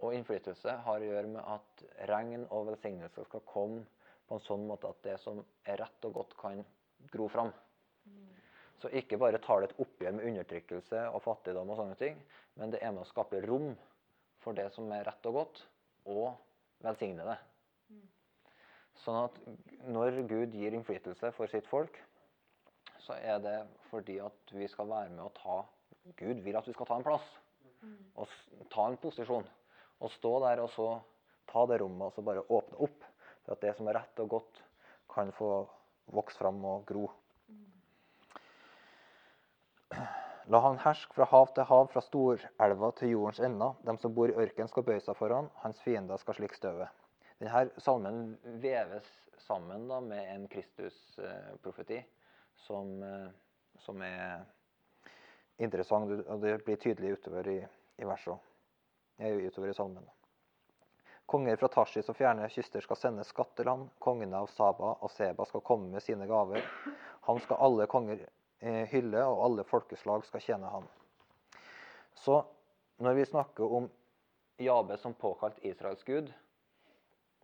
og innflytelse har å gjøre med at regn og velsignelse skal komme på en sånn måte at det som er rett og godt, kan gro fram. Så ikke bare tar det et oppgjør med undertrykkelse og fattigdom, og sånne ting, men det er med å skape rom for det som er rett og godt, og velsigne det. Sånn at når Gud gir innflytelse for sitt folk, så er det fordi at vi skal være med å ta Gud vil at vi skal ta en plass. Og ta en posisjon. Og stå der og så ta det rommet og så bare åpne opp for at det som er rett og godt, kan få vokse fram og gro. La han herske fra hav til hav, fra storelva til jordens ender. De som bor i ørkenen skal bøye seg for han, hans fiender skal slikke støvet. Denne salmen veves sammen da, med en Kristus-profeti som, eh, som er interessant, og det blir tydelig utover i, i versene. eh, Utover i salmen. Konger fra Tashis og fjerne kyster skal sende skatt til han. Kongene av Saba og Seba skal komme med sine gaver. Han skal alle konger eh, hylle, og alle folkeslag skal tjene han. Så når vi snakker om Jabe som påkalt Israels gud,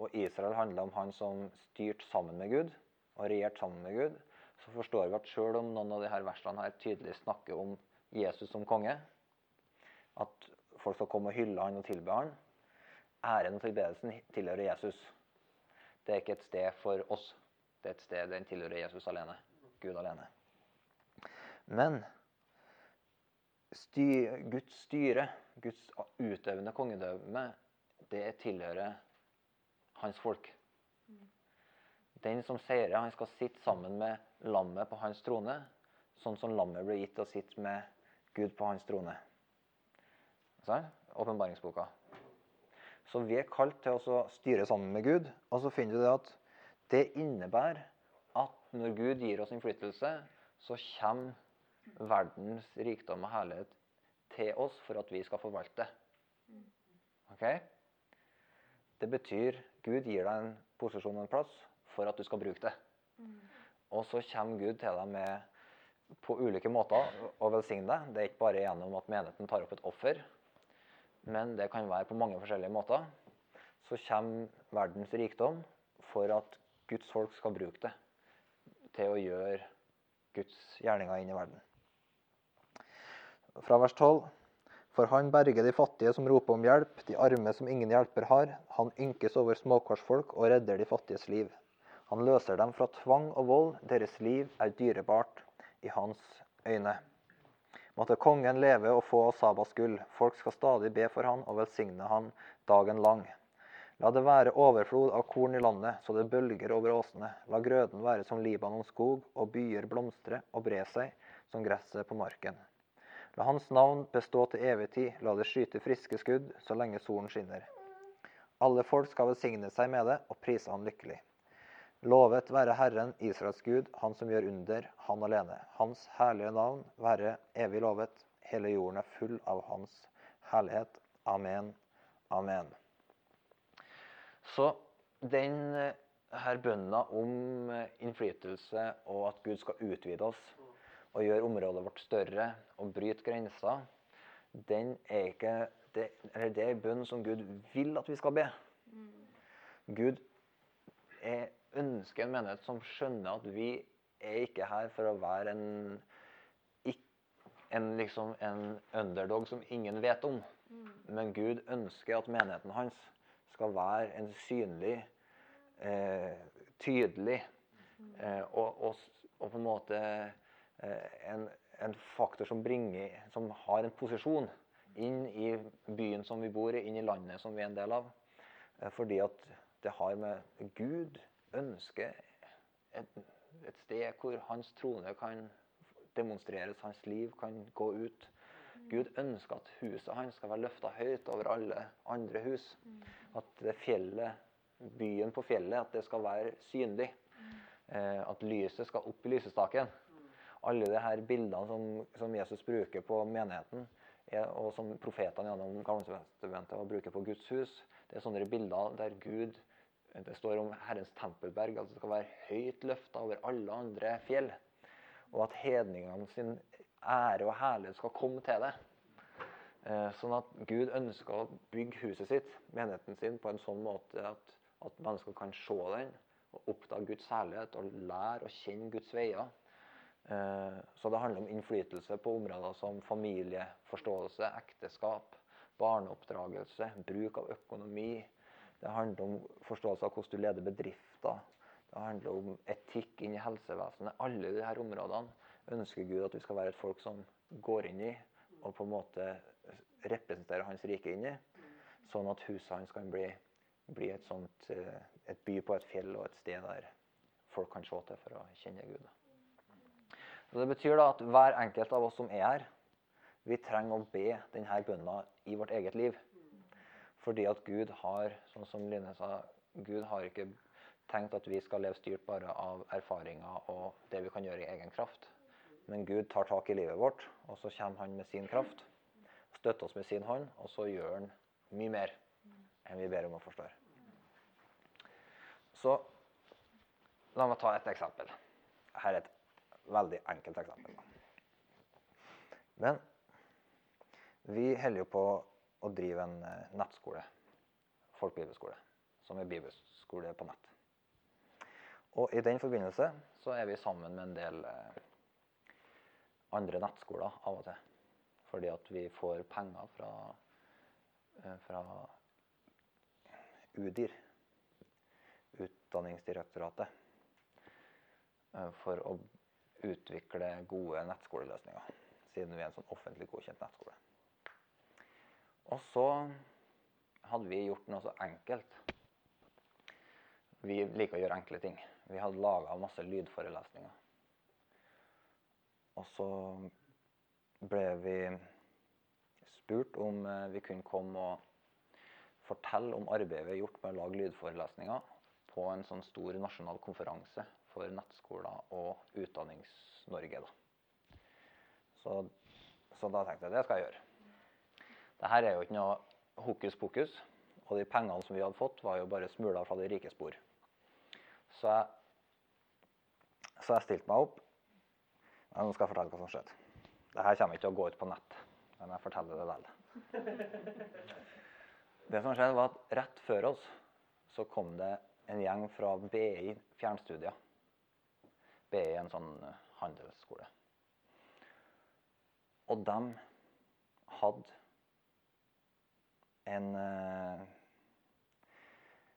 og Israel handler om han som styrte sammen med Gud og regjerte sammen med Gud, så forstår vi at selv om noen av disse versene her tydelig snakker om Jesus som konge, at folk skal komme og hylle han og tilbe han, æren og tilbedelsen tilhører Jesus. Det er ikke et sted for oss. Det er et sted den tilhører Jesus alene. Gud alene. Men sty, Guds styre, Guds utøvende kongedømme, det tilhører hans folk. Den som seirer, han skal sitte sammen med lammet på hans trone, sånn som lammet ble gitt å sitte med Gud på hans trone. Åpenbaringsboka. Så vi er kalt til å styre sammen med Gud. Og så finner du det at det innebærer at når Gud gir oss innflytelse, så kommer verdens rikdom og herlighet til oss for at vi skal forvalte. Ok? Det betyr Gud gir deg en posisjon og en plass for at du skal bruke det. Og så kommer Gud til deg med på ulike måter å velsigne deg. Det er ikke bare gjennom at menigheten tar opp et offer, men det kan være på mange forskjellige måter. Så kommer verdens rikdom for at Guds folk skal bruke det til å gjøre Guds gjerninger inn i verden. Fra vers 12. For han berger de fattige som roper om hjelp, de arme som ingen hjelper har. Han ynkes over småkorsfolk og redder de fattiges liv. Han løser dem fra tvang og vold, deres liv er dyrebart i hans øyne. Måtte kongen leve og få av Sabas gull. Folk skal stadig be for han og velsigne han dagen lang. La det være overflod av korn i landet, så det bølger over åsene. La grøden være som Libanons skog, og byer blomstre og bre seg som gresset på marken. La hans navn bestå til evig tid, la det skyte friske skudd så lenge solen skinner. Alle folk skal velsigne seg med det og prise han lykkelig. Lovet være Herren, Israels Gud, han som gjør under, han alene. Hans herlige navn være evig lovet. Hele jorden er full av hans herlighet. Amen. Amen. Så den eh, her bønna om eh, innflytelse og at Gud skal utvide oss og gjøre området vårt større og bryte grenser, den er ikke det, eller det er en bønn som Gud vil at vi skal be. Gud er, ønsker en menighet som skjønner at vi er ikke her for å være en, en, liksom en underdog som ingen vet om. Men Gud ønsker at menigheten hans skal være en synlig, eh, tydelig eh, og, og, og på en måte eh, en, en faktor som bringer, som har en posisjon inn i byen som vi bor i, inn i landet som vi er en del av. Eh, fordi at det har med Gud ønsker et, et sted hvor hans trone kan demonstreres, hans liv kan gå ut. Gud ønsker at huset hans skal være løfta høyt over alle andre hus. At det fjellet, byen på fjellet, at det skal være synlig. Eh, at lyset skal opp i lysestaken. Alle de her bildene som, som Jesus bruker på menigheten, og som profetene gjennom Gamletestamentet bruker på Guds hus, det er sånne bilder der Gud Det står om Herrens tempelberg, at det skal være høyt løfta over alle andre fjell. Og at hedningene sin ære og herlighet skal komme til det. Eh, sånn at Gud ønsker å bygge huset sitt, menigheten sin, på en sånn måte at, at mennesker kan se den og oppdage Guds herlighet og lære å kjenne Guds veier. Eh, Så det handler om innflytelse på områder som familieforståelse, ekteskap, barneoppdragelse, bruk av økonomi. Det handler om forståelse av hvordan du leder bedrifter. Det handler om etikk inn i helsevesenet. Alle disse områdene ønsker Gud at vi skal være et folk som går inn i og på en måte representerer Hans rike inn i, sånn at huset hans kan bli, bli et, sånt, eh, et by på et fjell og et sted der folk kan se til for å kjenne Gud. Så Det betyr da at hver enkelt av oss som er her, vi trenger å be denne bønna i vårt eget liv. Fordi at Gud har, sånn som Line sa, Gud har ikke tenkt at vi skal leve styrt bare av erfaringer og det vi kan gjøre i egen kraft. Men Gud tar tak i livet vårt, og så kommer han med sin kraft. Støtter oss med sin hånd, og så gjør han mye mer enn vi ber om og forstår. Så la meg ta et eksempel. Her er et veldig enkelt eksempel. Men vi holder jo på å drive en eh, nettskole, folkebibelskole, som er bibelskole på nett. Og i den forbindelse så er vi sammen med en del eh, andre nettskoler av og til. Fordi at vi får penger fra, eh, fra UDIR, Utdanningsdirektoratet, for å utvikle gode nettskoleløsninger. Siden vi er en sånn offentlig godkjent nettskole. Og så hadde vi gjort noe så enkelt. Vi liker å gjøre enkle ting. Vi hadde laga masse lydforelesninger. Og så ble vi spurt om eh, vi kunne komme og fortelle om arbeidet vi har gjort med å lage lydforelesninger på en sånn stor nasjonal konferanse for nettskoler og Utdannings-Norge. Så, så da tenkte jeg det skal jeg gjøre. Dette er jo ikke noe hokus pokus, og de pengene som vi hadde fått, var jo bare smuler fra de rike spor. Så jeg, så jeg stilte meg opp. Ja, nå skal jeg fortelle hva som skjedde. Dette kommer ikke til å gå ut på nett, men jeg forteller det likevel. Det som skjedde, var at rett før oss så kom det en gjeng fra BI fjernstudier. BI er en sånn eh, handelsskole. Og de hadde en eh,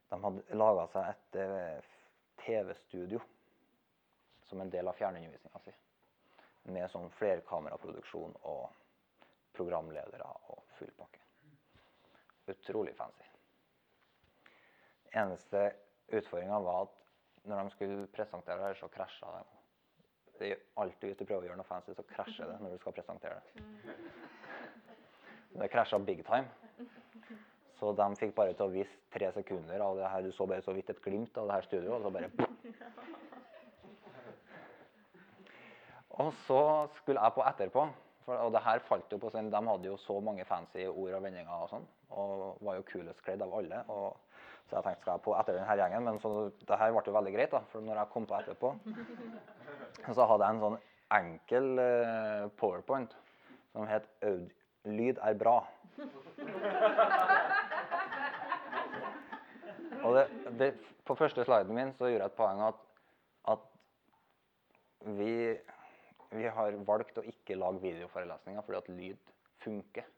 De hadde laga seg et eh, TV-studio som en del av fjernundervisninga si. Med sånn flerkameraproduksjon og programledere og full pakke. Utrolig fancy. Eneste utfordringa var at når de skulle presentere det, så krasja det. Det er alltid hvis du prøver å gjøre noe fancy, så krasjer det når du skal presentere det. Det krasja big time. Så de fikk bare til å vise tre sekunder av det her. Du så bare så vidt et glimt av det her studioet, og så bare Og så skulle jeg på etterpå. For, og det her falt jo på sin, De hadde jo så mange fancy ord og vendinger og sånn, og var jo kulest kledd av alle. og så jeg tenkte skal jeg på etter denne gjengen, men så, det her ble jo veldig greit. da, For når jeg kom på etterpå, så hadde jeg en sånn enkel uh, powerpoint som het 'Lyd er bra'. Og det, det, på første sliden min så gjorde jeg et poeng at, at vi, vi har valgt å ikke lage videoforelesninger fordi at lyd funker.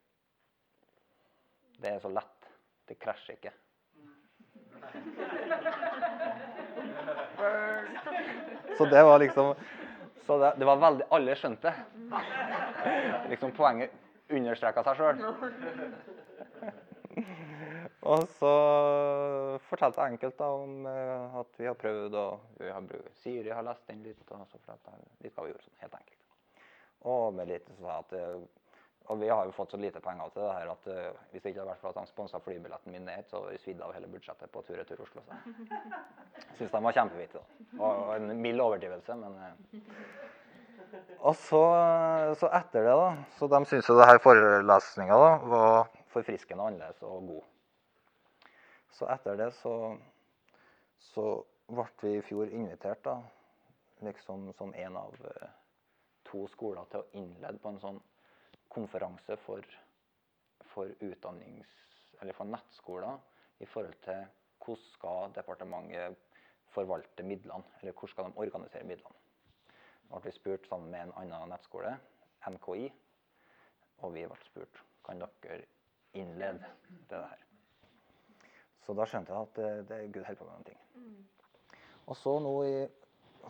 Det er så lett. Det krasjer ikke. Så det var liksom Så det, det var veldig Alle skjønte det. Liksom poenget understreka seg sjøl. Og så fortalte jeg enkelt da om eh, at vi har prøvd, og vi har brukt Siri har lest den litt, og så fortalte jeg litt hva vi gjorde. sånn helt enkelt. Og med litt så at og vi har jo fått så lite penger til det her at eh, hvis det ikke hadde vært for at de sponsa flybilletten min ned, så hadde vi svidd av hele budsjettet på tur-retur Oslo. Så. Jeg syns de var kjempevittige. Og, og en mild overdrivelse, men eh. Og så, så etter det, da Så de syntes jo det her forelesninga var forfriskende annerledes og god. Så etter det så, så ble vi i fjor invitert, da, liksom som en av eh, to skoler, til å innlede på en sånn konferanse for, for utdannings... Eller for nettskoler i forhold til hvordan skal departementet forvalte midlene, eller hvordan skal de organisere midlene. Da ble vi spurt sammen med en annen nettskole, NKI, og vi ble spurt kan dere innlede det her. Så da skjønte jeg at det, det er Gud holder på med noen ting. Og så nå i,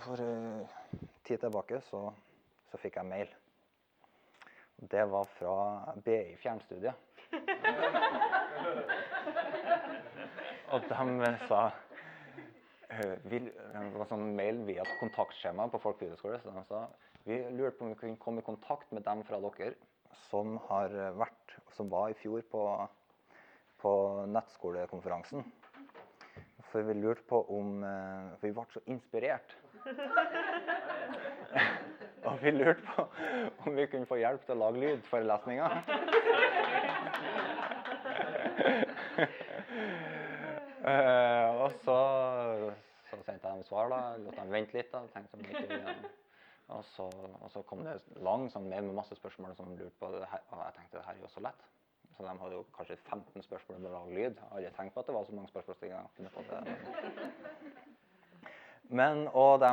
for uh, tid tilbake så, så fikk jeg mail. Det var fra BI Fjernstudiet. <laughs> Og de sa vil, vi, Det var sånn mail via et kontaktskjema på Folk videoskole. Så de sa vi lurte på om vi kunne komme i kontakt med dem fra dere som, har vært, som var i fjor på, på nettskolekonferansen. For vi lurte på om eh, For vi ble så inspirert. <laughs> Og vi lurte på om vi kunne få hjelp til å lage lydforelesninger. lesninga. <laughs> og så, så sendte jeg dem svar, da. Lot dem vente litt. da, tenkte om ikke igjen. Og så, og så kom det lang sånn med masse spørsmål som lurte på det. Og jeg tenkte det her er jo så lett. Så de hadde jo kanskje 15 spørsmål om å lage lyd. Jeg har aldri tenkt på at det var så mange spørsmålsstillinger. Men, og de,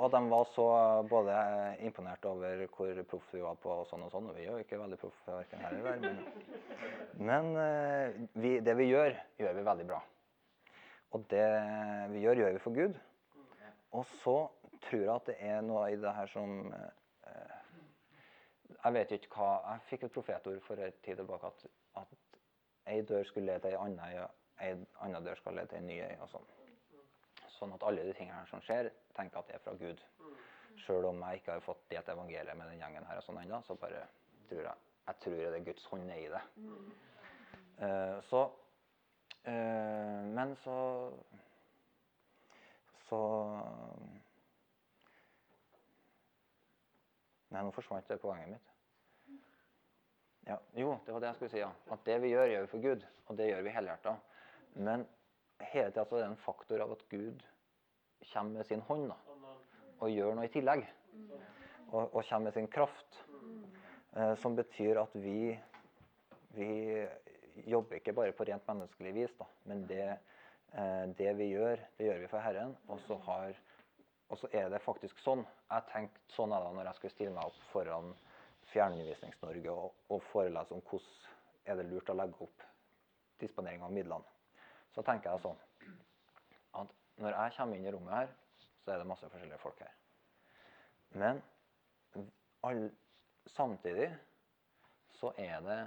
og de var så både imponert over hvor proff vi var på og sånn og sånn. Og vi er jo ikke veldig proff verken her eller der. Men, men eh, vi, det vi gjør, gjør vi veldig bra. Og det vi gjør, gjør vi for Gud. Og så tror jeg at det er noe i det her som eh, Jeg vet ikke hva Jeg fikk et profetord for en tid tilbake at, at ei dør skulle lede til ei anna, ei anna dør skal lede til ei ny øy. og sånn. Sånn at alle de tingene her som skjer, tenker at det er fra Gud. Sjøl om jeg ikke har fått delt evangeliet med den gjengen her og sånn ennå, så bare tror jeg jeg tror det er Guds hånd i det. Uh, så uh, Men så Så Nei, nå forsvant det poenget mitt. Ja, jo, det var det jeg skulle si. ja. At det vi gjør, gjør vi for Gud. Og det gjør vi helhjerta. Men hele tida er det en faktor av at Gud kommer med sin hånd da, og gjør noe i tillegg. Og, og kommer med sin kraft. Eh, som betyr at vi, vi jobber ikke bare på rent menneskelig vis, da, men det, eh, det vi gjør, det gjør vi for Herren. Og så, har, og så er det faktisk sånn. Jeg tenkte sånn er det når jeg skulle stille meg opp foran Fjernundervisnings-Norge og, og forelese om hvordan er det lurt å legge opp disponering av midlene. Så tenker jeg sånn at når jeg kommer inn i rommet her, så er det masse forskjellige folk her. Men all, samtidig så er det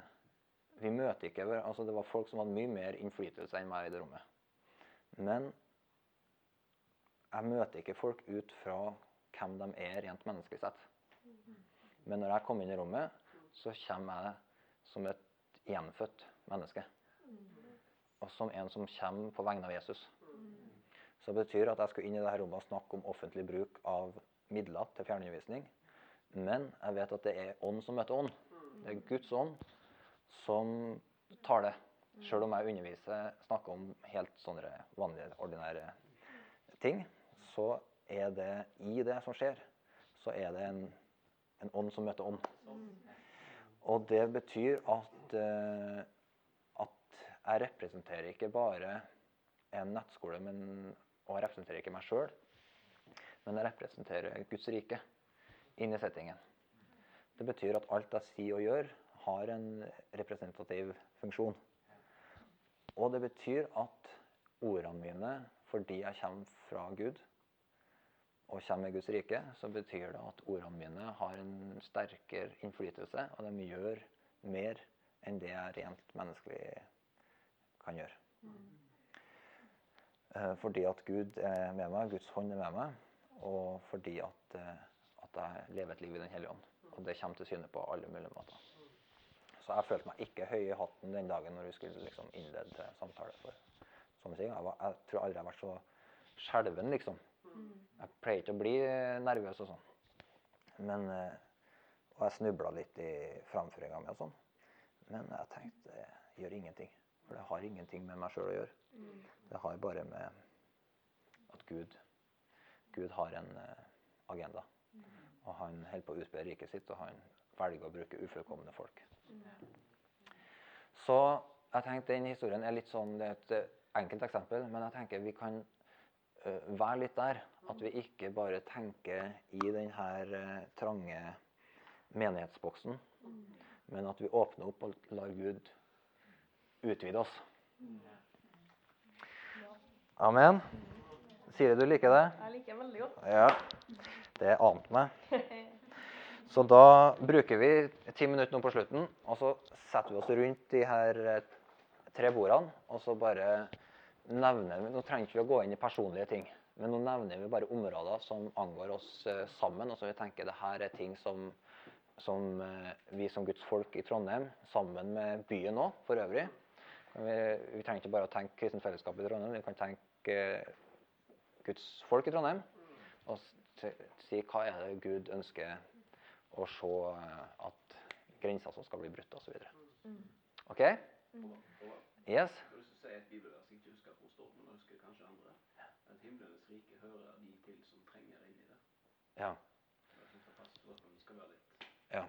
Vi møter ikke altså Det var folk som hadde mye mer innflytelse enn meg i det rommet. Men jeg møter ikke folk ut fra hvem de er rent menneskelig sett. Men når jeg kommer inn i rommet, så kommer jeg som et gjenfødt menneske. Og som en som kommer på vegne av Jesus. Så det betyr at jeg skal inn i dette rommet og snakke om offentlig bruk av midler til fjernundervisning. Men jeg vet at det er ånd som møter ånd. Det er Guds ånd som taler. Sjøl om jeg underviser, snakker om helt sånne vanlige, ordinære ting, så er det i det som skjer, så er det en, en ånd som møter ånd. Og det betyr at, eh, at jeg representerer ikke bare en nettskole, men, og jeg representerer ikke meg sjøl, men jeg representerer Guds rike inn i settingen. Det betyr at alt jeg sier og gjør, har en representativ funksjon. Og det betyr at ordene mine, fordi jeg kommer fra Gud og kommer i Guds rike, så betyr det at ordene mine har en sterkere innflytelse, og de gjør mer enn det jeg rent menneskelig kan gjøre. Eh, Fordi at Gud er med meg, Guds hånd er med meg, og fordi at, eh, at jeg lever et liv i Den hellige ånd. Og det kommer til syne på alle mulige måter. Så jeg følte meg ikke høy i hatten den dagen når vi skulle liksom innlede samtale. for sånne. Jeg, var, jeg tror aldri jeg har vært så skjelven, liksom. Jeg pleier ikke å bli eh, nervøs og sånn. Men, eh, og jeg snubla litt i framføringa mi og sånn. Men jeg tenkte det gjør ingenting. For det har ingenting med meg sjøl å gjøre. Det har bare med at Gud, Gud har en eh, agenda. Og han holder på å utbre riket sitt, og han velger å bruke ufullkomne folk. Så jeg tenkte den historien er litt sånn, det er et eh, enkelt eksempel, men jeg tenker vi kan eh, være litt der. At vi ikke bare tenker i denne uh, trange menighetsboksen, men at vi åpner opp og lar Gud utvide oss. Amen. Siri, du liker det? Jeg liker veldig godt. Ja. Det ante meg. <laughs> Så da bruker vi ti minutter nå på slutten, og så setter vi oss rundt de her eh, tre bordene, og så bare nevner vi Nå trenger ikke vi å gå inn i personlige ting, men nå nevner vi bare områder som angår oss eh, sammen, og så vi tenker det her er ting som, som eh, vi som Guds folk i Trondheim, sammen med byen òg for øvrig vi, vi trenger ikke bare å tenke kristent fellesskap i Trondheim, vi kan tenke eh, Guds folk i Trondheim. Og si hva er det Gud ønsker å se eh, at grenser som skal bli brutt, osv. OK? Yes? Kanskje andre. At himlenes rike hører de til som trenger inn i det. Ja. Ja.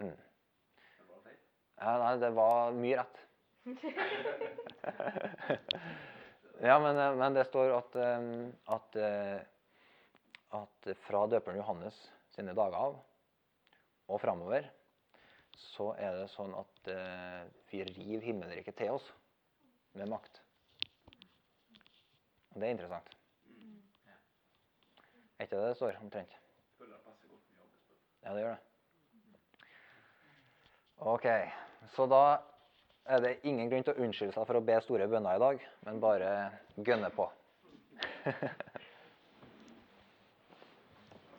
Mm. Ja, nei, det var mye rett. <laughs> ja, men, eh, men det står at, eh, at, eh, at fra døperen Johannes sine dager av og framover, så er det sånn at vi river himmelriket til oss med makt. Og det er interessant. Er ikke det det står omtrent? Jeg føler det passer godt med jobbespørsmål. Ja, det gjør det. OK. Så da er det ingen grunn til å unnskylde seg for å be store bønner i dag, men bare gønne på. <laughs>